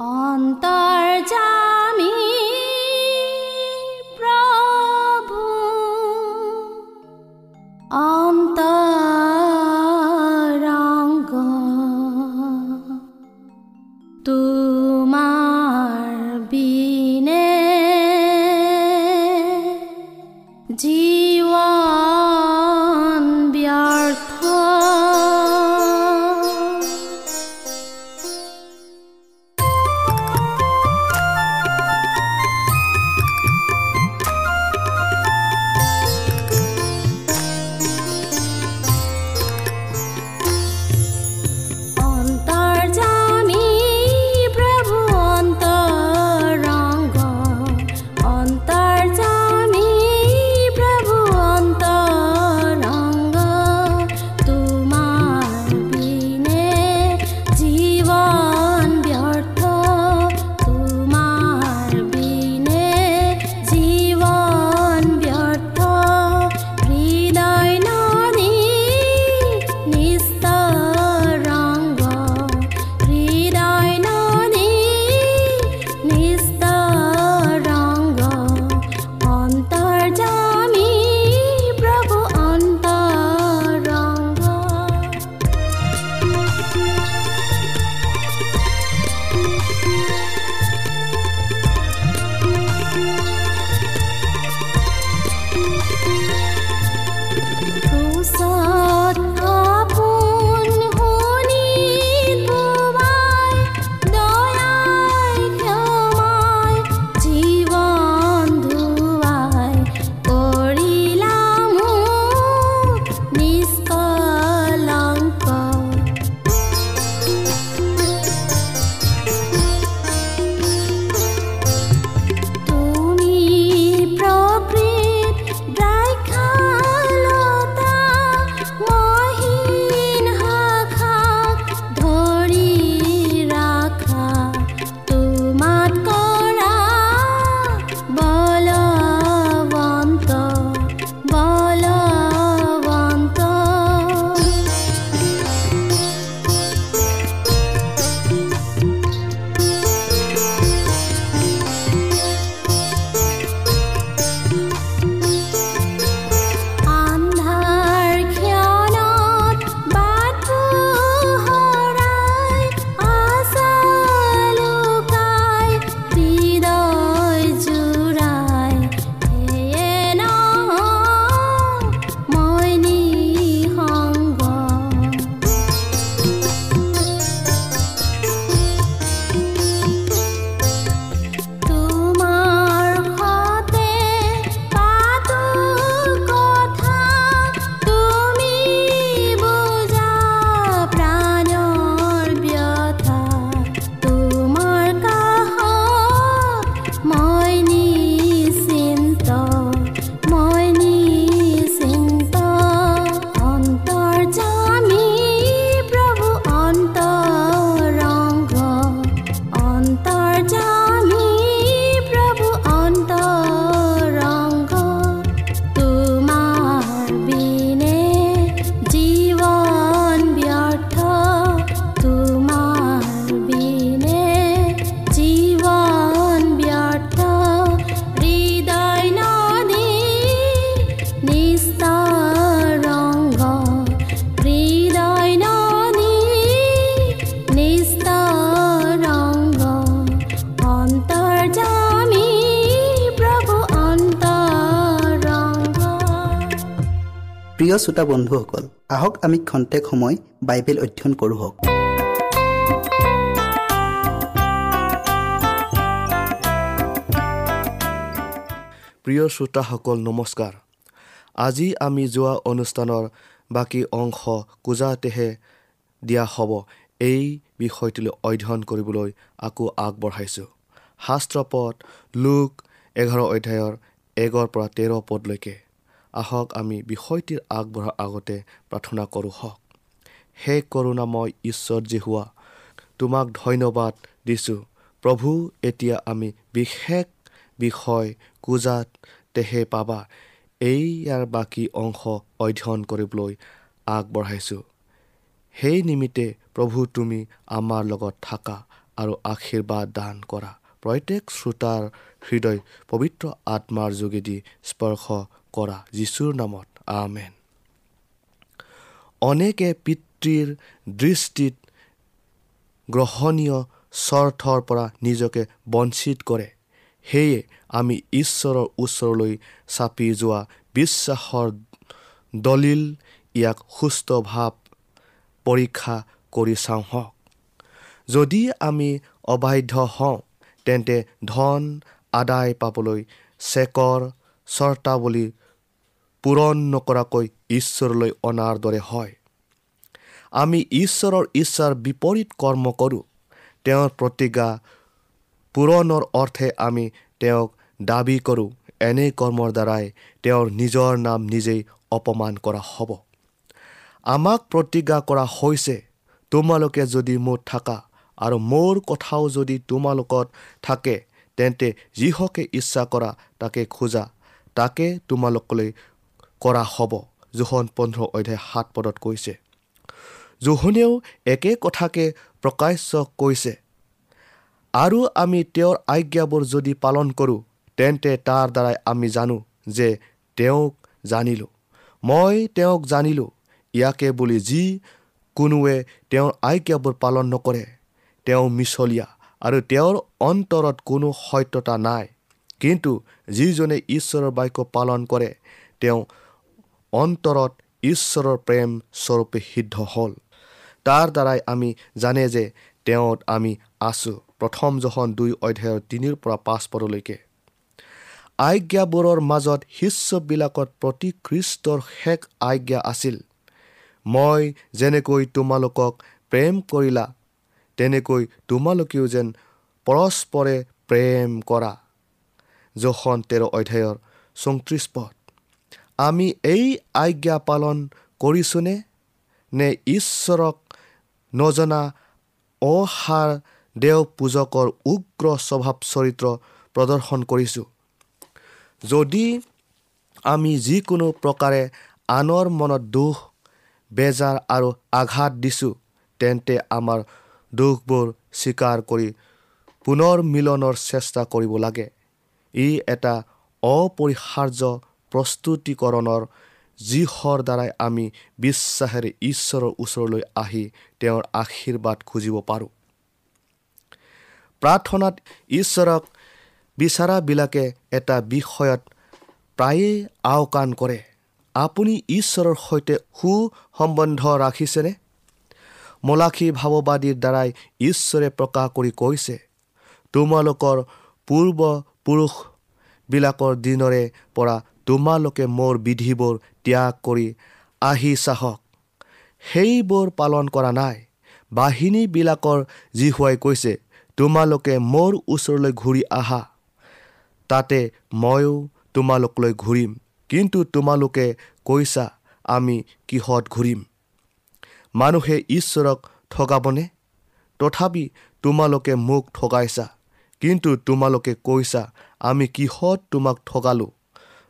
অন্তৰ্জামী প্ৰভু প্ৰিয় শ্ৰোতা বন্ধুসকল আহক আমি খন্তেক সময় বাইবেল অধ্যয়ন কৰোঁ প্ৰিয় শ্ৰোতাসকল নমস্কাৰ। আজি আমি যোৱা অনুষ্ঠানৰ বাকী অংশ কোজাতেহে দিয়া হ'ব। এই বিষয়টোলৈ অধ্যয়ন কৰিবলৈ আকৌ আগবঢ়াইছোঁ। শাস্ত্ৰপদ লোক এঘাৰ অধ্যায়ৰ এগৰ পৰা তেৰ পদলৈকে। আহক আমি বিষয়টিৰ আগবঢ়াৰ আগতে প্ৰাৰ্থনা কৰোঁ হওক। হে কৰোণাময় ঈশ্বৰ হোৱা তোমাক ধন্যবাদ দিছোঁ। প্ৰভু এতিয়া আমি বিশেষ বিষয় কোজাত তেহে পাবা। এই ইয়াৰ বাকী অংশ অধ্যয়ন কৰিবলৈ আগবঢ়াইছোঁ। সেই নিমিত্তে প্ৰভু তুমি আমাৰ লগত থাকা আৰু আশীৰ্বাদ দান কৰা। প্ৰত্যেক শ্ৰোতাৰ হৃদয় পবিত্ৰ আত্মাৰ যোগেদি স্পৰ্শ কৰা যীশুৰ নামত আমেন। অনেকে পিতৃৰ দৃষ্টিত গ্ৰহণীয় স্বাৰ্থৰ পৰা নিজকে বঞ্চিত কৰে। সেয়ে আমি ঈশ্বৰৰ ওচৰলৈ চাপি যোৱা বিশ্বাসৰ দলিল ইয়াক সুস্থ ভাৱ পৰীক্ষা কৰি চাওঁ হওক যদি আমি অবাধ্য হওঁ তেন্তে ধন আদায় পাবলৈ চেকৰ চৰ্তাৱলী পূৰণ নকৰাকৈ ঈশ্বৰলৈ অনাৰ দৰে হয়। আমি ঈশ্বৰৰ ইচ্ছাৰ বিপৰীত কৰ্ম কৰোঁ। তেওঁৰ প্ৰতিজ্ঞা পূৰণৰ অৰ্থে আমি তেওঁক দাবী কৰোঁ। এনে কৰ্মৰ দ্বাৰাই তেওঁৰ নিজৰ নাম নিজেই অপমান কৰা হ'ব। আমাক প্ৰতিজ্ঞা কৰা হৈছে তোমালোকে যদি মোৰ থাকা আৰু মোৰ কথাও যদি তোমালোকত থাকে তেন্তে যিহকে ইচ্ছা কৰা তাকে খোজা। তাকে তোমালোকলৈ কৰা হ'ব জোহন পোন্ধৰ অধ্যায় সাত পদত কৈছে। জোহনেও একে কথাকে প্ৰকাশ্য কৈছে আৰু আমি তেওঁৰ আজ্ঞাবোৰ যদি পালন কৰোঁ তেন্তে তাৰ দ্বাৰাই আমি জানো যে তেওঁক জানিলোঁ। মই তেওঁক জানিলোঁ ইয়াকে বুলি যি কোনোৱে তেওঁৰ আজ্ঞাবোৰ পালন নকৰে তেওঁ মিছলীয়া আৰু তেওঁৰ অন্তৰত কোনো সত্যতা নাই। কিন্তু যিজনে ঈশ্বৰৰ বাক্য পালন কৰে তেওঁ অন্তৰত ঈশ্বৰৰ প্ৰেম স্বৰূপে সিদ্ধ হ'ল। তাৰ দ্বাৰাই আমি জানে যে তেওঁত আমি আছোঁ। প্ৰথম জহন দুই অধ্যায়ৰ তিনিৰ পৰা পাঁচ পদলৈকে। আজ্ঞাবোৰৰ মাজত শিষ্যবিলাকত প্ৰতি খ্ৰীষ্টৰ শেষ আজ্ঞা আছিল মই যেনেকৈ তোমালোকক প্ৰেম কৰিলা তেনেকৈ তোমালোকেও যেন পৰস্পৰে প্ৰেম কৰা। জখন তেৰ অধ্যায়ৰ চৌত্ৰিছ পদ আমি এই আজ্ঞা পালন কৰিছোঁনে? নে ঈশ্বৰক নজনা অসাৰ দেও পূজকৰ উগ্ৰ স্বভাৱ চৰিত্ৰ প্ৰদৰ্শন কৰিছোঁ? যদি আমি যিকোনো প্ৰকাৰে আনৰ মনত দুখ বেজাৰ আৰু আঘাত দিছোঁ তেন্তে আমাৰ দুখবোৰ স্বীকাৰ কৰি পুনৰ মিলনৰ চেষ্টা কৰিব লাগে। ই এটা অপৰিহাৰ্য প্ৰস্তুতিকৰণৰ যিহৰ দ্বাৰাই আমি বিশ্বাসেৰে ঈশ্বৰৰ ওচৰলৈ আহি তেওঁৰ আশীৰ্বাদ খুজিব পাৰোঁ। প্ৰাৰ্থনাত ঈশ্বৰক বিচাৰাবিলাকে এটা বিষয়ত প্ৰায়ে আওকাণ কৰে। আপুনি ঈশ্বৰৰ সৈতে সু সম্বন্ধ ৰাখিছেনে? মলাখী ভাৱবাদীৰ দ্বাৰাই ঈশ্বৰে প্ৰকাশ কৰি কৈছে তোমালোকৰ পূৰ্বপুৰুষবিলাকৰ দিনৰে পৰা তোমালোকে মোৰ বিধিবোৰ ত্যাগ কৰি আহি চাহক। সেইবোৰ পালন কৰা নাই। বাহিনীবিলাকৰ জিহুৱাই কৈছে তোমালোকে মোৰ ওচৰলৈ ঘূৰি আহা। তাতে ময়ো তোমালোকলৈ ঘূৰিম। কিন্তু তোমালোকে কৈছা আমি কিহত ঘূৰিম? মানুহে ঈশ্বৰক ঠগাবনে? তথাপি তোমালোকে মোক ঠগাইছা। কিন্তু তোমালোকে কৈছা আমি কিহত তোমাক ঠগালোঁ?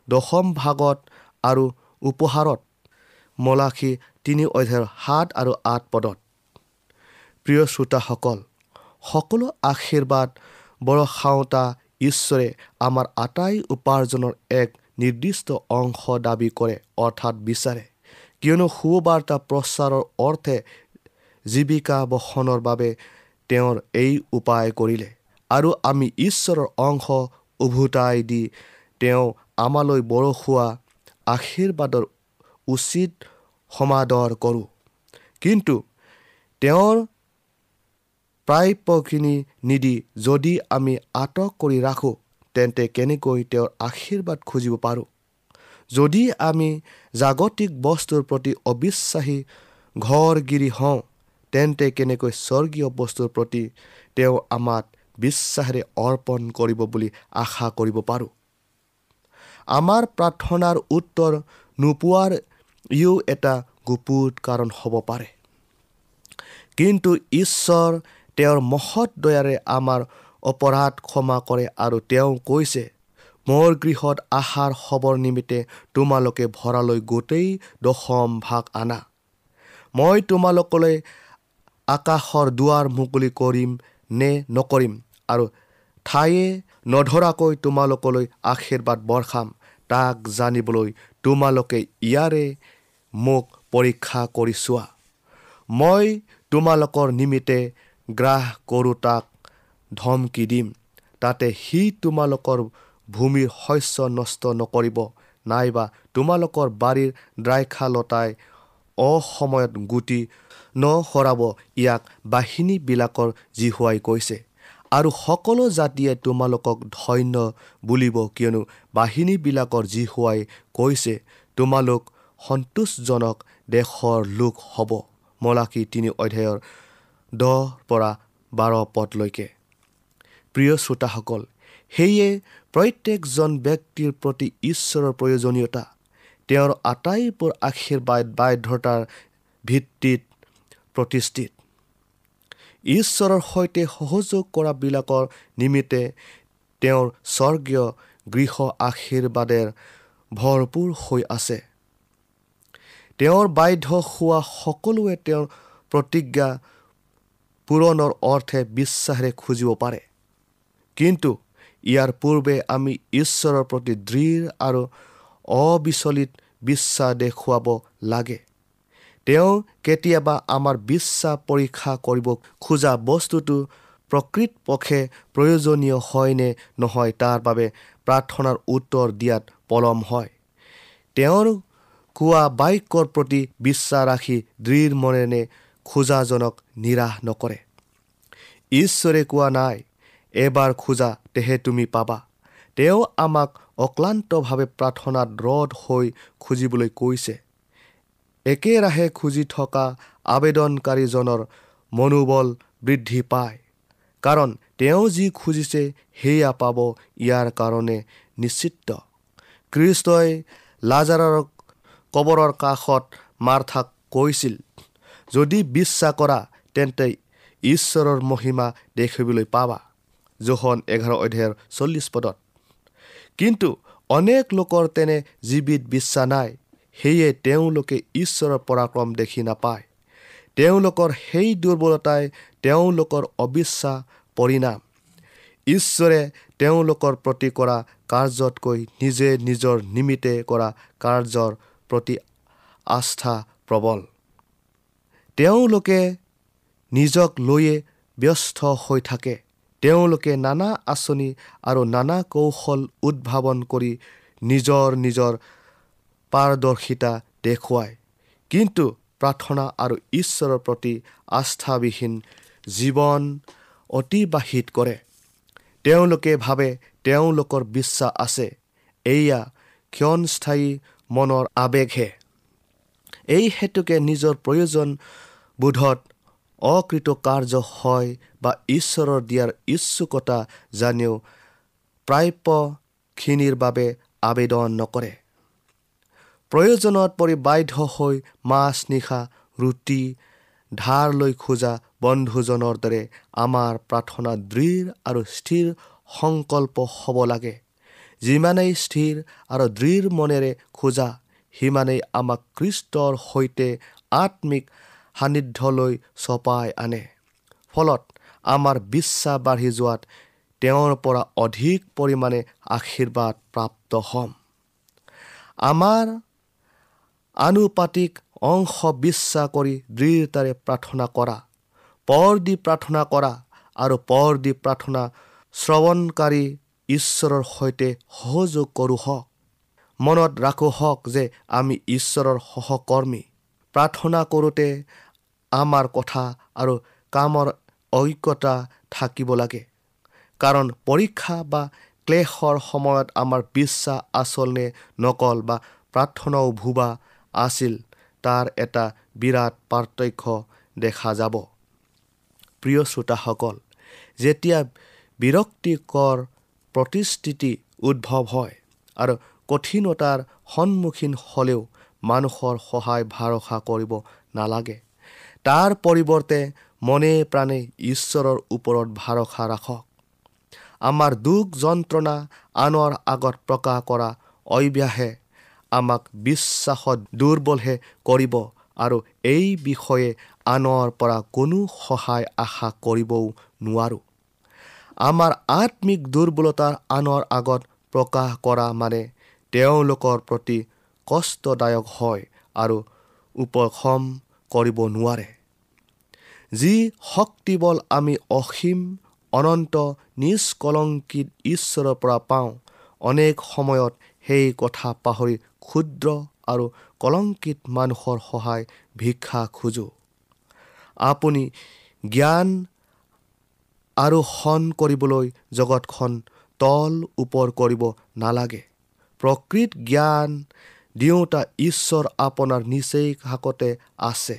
দশম ভাগত আৰু উপহাৰত? মলাখী তিনি অধ্যায়ৰ সাত আৰু আঠ পদত। প্ৰিয় শ্ৰোতাসকল সকলো আশীৰ্বাদ বৰষাওঁতা ঈশ্বৰে আমাৰ আটাই উপাৰ্জনৰ এক নিৰ্দিষ্ট অংশ দাবী কৰে অৰ্থাৎ বিচাৰে। কিয়নো সুবাৰ্তা প্ৰচাৰৰ অৰ্থে জীৱিকা বহনৰ বাবে তেওঁৰ এই উপায় কৰিলে। আৰু আমি ঈশ্বৰৰ অংশ উভতাই দি তেওঁ আমালৈ বৰষুৱা আশীৰ্বাদৰ উচিত সমাদৰ কৰোঁ। কিন্তু তেওঁৰ প্ৰাপ্যখিনি নিদি যদি আমি আটক কৰি ৰাখোঁ তেন্তে কেনেকৈ তেওঁৰ আশীৰ্বাদ খুজিব পাৰোঁ? যদি আমি জাগতিক বস্তুৰ প্ৰতি অবিশ্বাসী ঘৰগিৰি হওঁ তেন্তে কেনেকৈ স্বৰ্গীয় বস্তুৰ প্ৰতি তেওঁ আমাক বিশ্বাসেৰে অৰ্পণ কৰিব বুলি আশা কৰিব পাৰোঁ। আমাৰ প্ৰাৰ্থনাৰ উত্তৰ নোপোৱাৰ ইও এটা গুপুত কাৰণ হ'ব পাৰে। কিন্তু ঈশ্বৰ তেওঁৰ মহৎ দয়াৰে আমাৰ অপৰাধ ক্ষমা কৰে আৰু তেওঁ কৈছে মোৰ গৃহত আহাৰ হবৰ নিমিত্তে তোমালোকে ভৰালৈ গোটেই দশম ভাগ আনা। মই তোমালোকলৈ আকাশৰ দুৱাৰ মুকলি কৰিম নে নকৰিম? আৰু ঠায়ে নধৰাকৈ তোমালোকলৈ আশীৰ্বাদ বৰ্ষাম তাক জানিবলৈ তোমালোকে ইয়াৰে মোক পৰীক্ষা কৰি চোৱা। মই তোমালোকৰ নিমিত্তে গ্ৰাস কৰোঁ তাক ধমকি দিম। তাতে সি তোমালোকৰ ভূমিৰ শস্য নষ্ট নকৰিব। নাইবা তোমালোকৰ বাৰীৰ দ্ৰাক্ষালতাই অসময়ত গুটি নসৰাব। ইয়াক বাহিনীবিলাকৰ জিহুৱাই কৈছে। আৰু সকলো জাতিয়ে তোমালোকক ধন্য বুলিব কিয়নো বাহিনীবিলাকৰ জিহুৱাই কৈছে তোমালোক সন্তোষজনক দেশৰ লোক হ'ব। মলাকী তিনি অধ্যায়ৰ দহ পৰা বাৰ পদলৈকে। প্ৰিয় শ্ৰোতাসকল সেয়ে প্ৰত্যেকজন ব্যক্তিৰ প্ৰতি ঈশ্বৰৰ প্ৰয়োজনীয়তা তেওঁৰ আটাইবোৰ আশীৰ্বাদ বাধ্যতাৰ ভিত্তিত প্ৰতিষ্ঠিত। ঈশ্বৰৰ সৈতে সহযোগ কৰাবিলাকৰ নিমিত্তে তেওঁৰ স্বৰ্গীয় গৃহ আশীৰ্বাদে ভৰপূৰ হৈ আছে। তেওঁৰ বাধ্য হোৱা সকলোৱে তেওঁৰ প্ৰতিজ্ঞা পূৰণৰ অৰ্থে বিশ্বাসেৰে খুজিব পাৰে। কিন্তু ইয়াৰ পূৰ্বে আমি ঈশ্বৰৰ প্ৰতি দৃঢ় আৰু অবিচলিত বিশ্বাস দেখুৱাব লাগে। তেওঁ কেতিয়াবা আমাৰ বিশ্বাস পৰীক্ষা কৰিব খোজা বস্তুটো প্ৰকৃতপক্ষে প্ৰয়োজনীয় হয়নে নহয় তাৰ বাবে প্ৰাৰ্থনাৰ উত্তৰ দিয়াত পলম হয়। তেওঁৰ কোৱা বাক্যৰ প্ৰতি বিশ্বাস ৰাখি দৃঢ় মনেৰে খোজাজনক নিৰাশ নকৰে। ঈশ্বৰে কোৱা নাই এবাৰ খোজা তেহে তুমি পাবা। তেওঁ আমাক অক্লান্তভাৱে প্ৰাৰ্থনাত ৰদ হৈ খুজিবলৈ কৈছে। একেৰাহে খুজি থকা আবেদনকাৰীজনৰ মনোবল বৃদ্ধি পায়। কাৰণ তেওঁ যি খুজিছে সেয়া পাব ইয়াৰ কাৰণে নিশ্চিত। কৃষ্টই লাজাৰৰ কবৰৰ কাষত মাৰ্থাক কৈছিল যদি বিশ্বাস কৰা তেন্তে ঈশ্বৰৰ মহিমা দেখিবলৈ পাবা জোহন এঘাৰ অধ্যায়ৰ চল্লিছ পদত। কিন্তু অনেক লোকৰ তেনে জীৱিত বিশ্বাস নাই। সেয়ে তেওঁলোকে ঈশ্বৰৰ পৰাক্ৰম দেখি নাপায়। তেওঁলোকৰ সেই দুৰ্বলতাই তেওঁলোকৰ অবিশ্বাস পৰিণাম। ঈশ্বৰে তেওঁলোকৰ প্ৰতি কৰা কাৰ্যতকৈ নিজে নিজৰ নিমিত্তে কৰা কাৰ্যৰ প্ৰতি আস্থা প্ৰবল। তেওঁলোকে নিজক লৈয়ে ব্যস্ত হৈ থাকে। তেওঁলোকে নানা আঁচনি আৰু নানা কৌশল উদ্ভাৱন কৰি নিজৰ নিজৰ পাৰদৰ্শিতা দেখুৱায়। কিন্তু প্ৰাৰ্থনা আৰু ঈশ্বৰৰ প্ৰতি আস্থাবিহীন জীৱন অতিবাহিত কৰে। তেওঁলোকে ভাবে তেওঁলোকৰ বিশ্বাস আছে। এয়া ক্ষণস্থায়ী মনৰ আৱেগহে। এই হেতুকে নিজৰ প্ৰয়োজন বোধত অকৃতকাৰ্য হয় বা ঈশ্বৰৰ দিয়াৰ ইচ্ছুকতা জানিও প্ৰাপ্যখিনিৰ বাবে আবেদন নকৰে। প্ৰয়োজনত পৰি বাধ্য হৈ মাছ নিশা ৰুটি ধাৰ লৈ খোজা বন্ধুজনৰ দৰে আমাৰ প্ৰাৰ্থনা দৃঢ় আৰু স্থিৰ সংকল্প হ'ব লাগে। যিমানেই স্থিৰ আৰু দৃঢ় মনেৰে খোজা সিমানেই আমাক কৃষ্টৰ সৈতে আত্মিক সান্নিধ্যলৈ চপাই আনে। ফলত আমাৰ বিশ্বাস বাঢ়ি যোৱাত তেওঁৰ পৰা অধিক পৰিমাণে আশীৰ্বাদ প্ৰাপ্ত হ'ম। আমাৰ আনুপাতিক অংশ বিশ্বাস কৰি দৃঢ়তাৰে প্ৰাৰ্থনা কৰা পৰ দি প্ৰাৰ্থনা কৰা আৰু পৰ দি প্ৰাৰ্থনা শ্ৰৱণকাৰী ঈশ্বৰৰ সৈতে সহযোগ কৰোঁ হওক। মনত ৰাখোঁ হওক যে আমি ঈশ্বৰৰ সহকৰ্মী। প্ৰাৰ্থনা কৰোঁতে আমাৰ কথা আৰু কামৰ ঐক্যতা থাকিব লাগে। কাৰণ পৰীক্ষা বা ক্লেশৰ সময়ত আমাৰ বিশ্বাস আচল নে নকল বা প্ৰাৰ্থনাও ভুবা আছিল তাৰ এটা বিৰাট পাৰ্থক্য দেখা যাব। প্ৰিয় শ্ৰোতাসকল যেতিয়া বিৰক্তিকৰ প্ৰতিষ্ঠিতি উদ্ভৱ হয় আৰু কঠিনতাৰ সন্মুখীন হ'লেও মানুহৰ সহায় ভৰসা কৰিব নালাগে তাৰ পৰিৱৰ্তে মনে প্ৰাণে ঈশ্বৰৰ ওপৰত ভৰসা ৰাখক। আমাৰ দুখ যন্ত্ৰণা আনৰ আগত প্ৰকাশ কৰা অভ্যাসে আমাক বিশ্বাসত দুৰ্বলহে কৰিব আৰু এই বিষয়ে আনৰ পৰা কোনো সহায় আশা কৰিবও নোৱাৰোঁ। আমাৰ আত্মিক দুৰ্বলতাৰ আনৰ আগত প্ৰকাশ কৰা মানে তেওঁলোকৰ প্ৰতি কষ্টদায়ক হয় আৰু উপশম কৰিব নোৱাৰে। যি শক্তিবল আমি অসীম অনন্ত নিষ্কলংকিত ঈশ্বৰৰ পৰা পাওঁ অনেক সময়ত সেই কথা পাহৰি ক্ষুদ্ৰ আৰু কলংকিত মানুহৰ সহায় ভিক্ষা খোজোঁ। আপুনি জ্ঞান আৰোহণ কৰিবলৈ জগতখন তল ওপৰ কৰিব নালাগে। প্ৰকৃত জ্ঞান দিওঁতা ঈশ্বৰ আপোনাৰ নিচেই কাষতে আছে।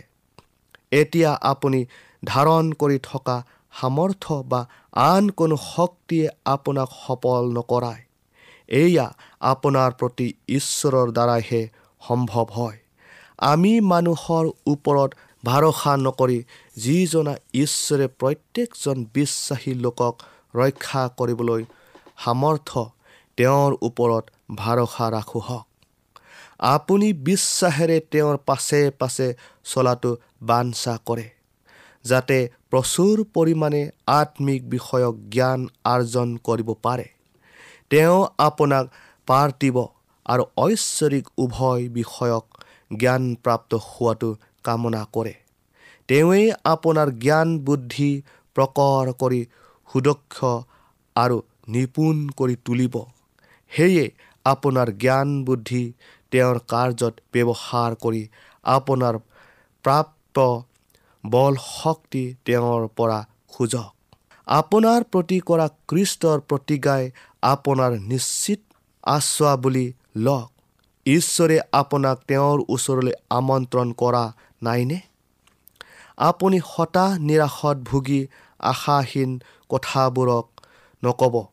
এতিয়া আপুনি ধাৰণ কৰি থকা সামৰ্থ্য বা আন কোনো শক্তিয়ে আপোনাক সফল নকৰায় এয়া আপোনাৰ প্ৰতি ঈশ্বৰৰ দ্বাৰাইহে সম্ভৱ হয়। আমি মানুহৰ ওপৰত ভৰসা নকৰি যিজনা ঈশ্বৰে প্ৰত্যেকজন বিশ্বাসী লোকক ৰক্ষা কৰিবলৈ সামৰ্থ্য তেওঁৰ ওপৰত ভৰসা ৰাখোঁ হওক। আপুনি বিশ্বাসেৰে তেওঁৰ পাছে পাছে চলাটো বাঞ্ছা কৰে যাতে প্ৰচুৰ পৰিমাণে আত্মিক বিষয়ক জ্ঞান আৰ্জন কৰিব পাৰে। তেওঁ আপোনাক পাৰ্থিব আৰু ঐশ্বৰিক উভয় বিষয়ক জ্ঞান প্ৰাপ্ত হোৱাটো কামনা কৰে। তেওঁৱেই আপোনাৰ জ্ঞান বুদ্ধি প্ৰকৰ কৰি সুদক্ষ আৰু নিপুণ কৰি তুলিব। সেয়ে আপোনাৰ জ্ঞান বুদ্ধি তেওঁৰ কাৰ্যত ব্যৱহাৰ কৰি আপোনাৰ প্ৰাপ্ত বল শক্তি তেওঁৰ পৰা খোজক আপোনাৰ প্ৰতি কৰা কৃষ্টৰ প্ৰতিজ্ঞাই আপোনাৰ নিশ্চিত আশ্বা বুলি লওক। ঈশ্বৰে আপোনাক তেওঁৰ ওচৰলৈ আমন্ত্ৰণ কৰা নাইনে? আপুনি হতাশ নিৰাশত ভুগি আশাহীন কথাবোৰক নক'ব।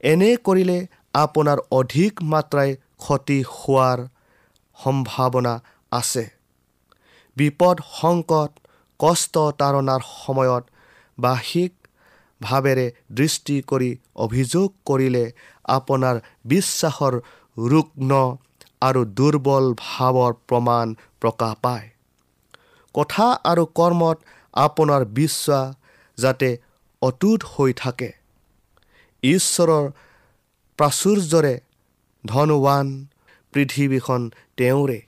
এনে কৰিলে আপোনাৰ অধিক মাত্ৰাই ক্ষতি হোৱাৰ সম্ভাৱনা আছে। বিপদ সংকট কষ্ট তাৰণাৰ সময়ত বাৰ্ষিক ভাৱেৰে দৃষ্টি কৰি অভিযোগ কৰিলে আপোনাৰ বিশ্বাসৰ ৰুগ্ন আৰু দুৰ্বল ভাৱৰ প্ৰমাণ প্ৰকাশ পায়। কথা আৰু কৰ্মত আপোনাৰ বিশ্বাস যাতে অটুট হৈ থাকে। ঈশ্বৰৰ প্ৰাচুৰ্যৰে ধনৱান পৃথিৱীখন তেওঁৰে।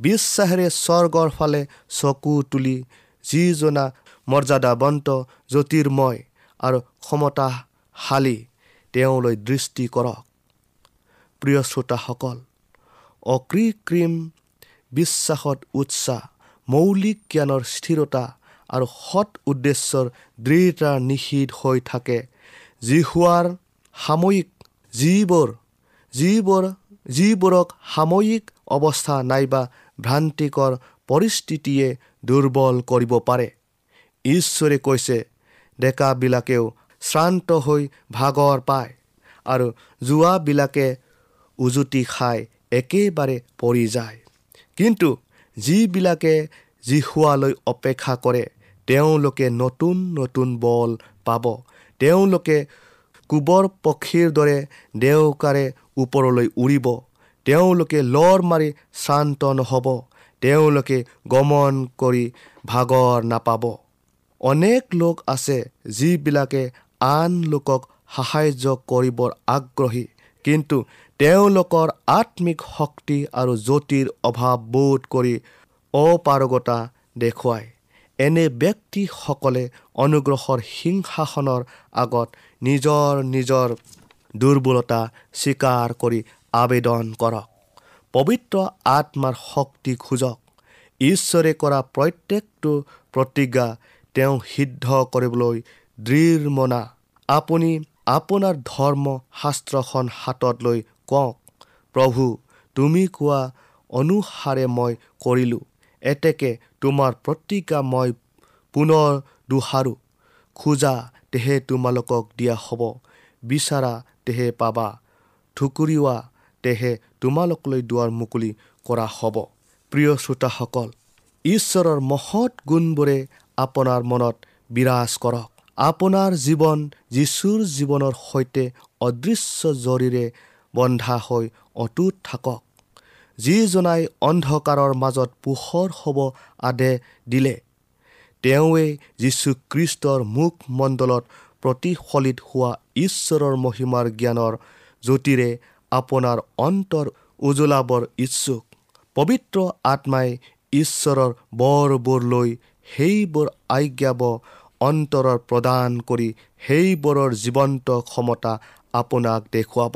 বিশ্বাসেৰে স্বৰ্গৰ ফালে চকু তুলি যিজনা মৰ্যাদাবন্ত জ্যোতিৰ্ময় আৰু ক্ষমতাশালী তেওঁলৈ দৃষ্টি কৰক। প্ৰিয় শ্ৰোতাসকল অকৃক্ৰিম বিশ্বাসত উৎসাহ মৌলিক জ্ঞানৰ স্থিৰতা আৰু সৎ উদ্দেশ্যৰ দৃঢ়তা নিষিদ্ধ হৈ থাকে। যি হোৱাৰ সাময়িক যিবোৰ যিবোৰ যিবোৰক সাময়িক অৱস্থা নাইবা ভ্ৰান্তিকৰ পৰিস্থিতিয়ে দুৰ্বল কৰিব পাৰে। ঈশ্বৰে কৈছে ডেকাবিলাকেও শ্ৰান্ত হৈ ভাগৰ পায় আৰু যোৱাবিলাকে উজুতি খাই একেবাৰে পৰি যায়। কিন্তু যিবিলাকে জিহুৱালৈ অপেক্ষা কৰে তেওঁলোকে নতুন নতুন বল পাব। তেওঁলোকে কোবৰ পক্ষীৰ দৰে দেউকাৰে ওপৰলৈ উৰিব। তেওঁলোকে লৰ মাৰি শ্ৰান্ত নহ'ব। তেওঁলোকে গমন কৰি ভাগৰ নাপাব। অনেক লোক আছে যিবিলাকে আন লোকক সাহাৰ্য কৰিবৰ আগ্ৰহী। কিন্তু তেওঁলোকৰ আত্মিক শক্তি আৰু জ্যোতিৰ অভাৱ বোধ কৰি অপাৰগতা দেখুৱায়। এনে ব্যক্তিসকলে অনুগ্ৰহৰ সিংহাসনৰ আগত নিজৰ নিজৰ দুৰ্বলতা স্বীকাৰ কৰি আবেদন কৰক। পবিত্ৰ আত্মাৰ শক্তি খোজক। ঈশ্বৰে কৰা প্ৰত্যেকটো প্ৰতিজ্ঞা তেওঁ সিদ্ধ কৰিবলৈ দৃঢ় মনা। আপুনি আপোনাৰ ধৰ্ম শাস্ত্ৰখন হাতত লৈ কওক প্ৰভু তুমি কোৱা অনুসাৰে মই কৰিলোঁ। এতেকে তোমাৰ প্ৰতিজ্ঞা মই পুনৰ দোহাৰো। খোজা তেহে তোমালোকক দিয়া হ'ব বিচাৰা তেহে পাবা ঠুকুৰিওৱা তেহে তোমালোকলৈ দুৱাৰ মুকলি কৰা হ'ব। প্ৰিয় শ্ৰোতাসকল ঈশ্বৰৰ মহৎ গুণবোৰে আপোনাৰ মনত বিৰাজ কৰক। আপোনাৰ জীৱন যীশুৰ জীৱনৰ সৈতে অদৃশ্য জৰিৰে বন্ধা হৈ অটুট থাকক। যিজনাই অন্ধকাৰৰ মাজত পোহৰ হ'ব আদে দিলে তেওঁৱে যীশুখ্ৰীষ্টৰ মুখমণ্ডলত প্ৰতিফলিত হোৱা ঈশ্বৰৰ মহিমাৰ জ্ঞানৰ জ্যোতিৰে আপোনাৰ অন্তৰ উজ্বলাবৰ ইচ্ছুক। পবিত্ৰ আত্মাই ঈশ্বৰৰ বৰবোৰ লৈ সেইবোৰ আজ্ঞাব অন্তৰৰ প্ৰদান কৰি সেইবোৰৰ জীৱন্ত ক্ষমতা আপোনাক দেখুৱাব।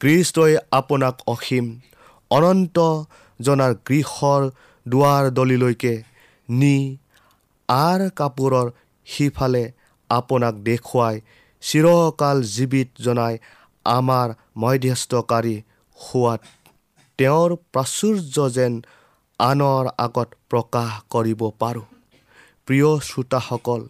কৃষ্টই আপোনাক অসীম অনন্ত জনাৰ গৃহৰ দুৱাৰ দলিলৈকে নি আৰ কাপোৰৰ সিফালে আপোনাক দেখুৱাই চিৰকাল জীৱিত জনাই আমাৰ মধ্যস্থকাৰী হোৱাত তেওঁৰ প্ৰাচুৰ্য যেন আনৰ আগত প্ৰকাশ কৰিব পাৰোঁ। প্ৰিয় শ্ৰোতাসকল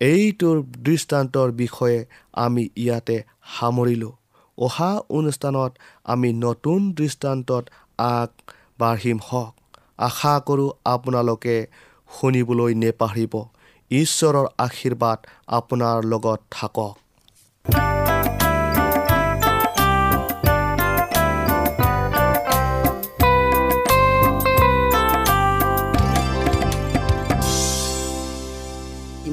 এইটোৰ দৃষ্টান্তৰ বিষয়ে আমি ইয়াতে সামৰিলোঁ। অহা অনুষ্ঠানত আমি নতুন দৃষ্টান্তত আগবাঢ়িম হওক। আশা কৰোঁ আপোনালোকে শুনিবলৈ নেপাহৰিব। ঈশ্বৰৰ আশীৰ্বাদ আপোনাৰ লগত থাকক।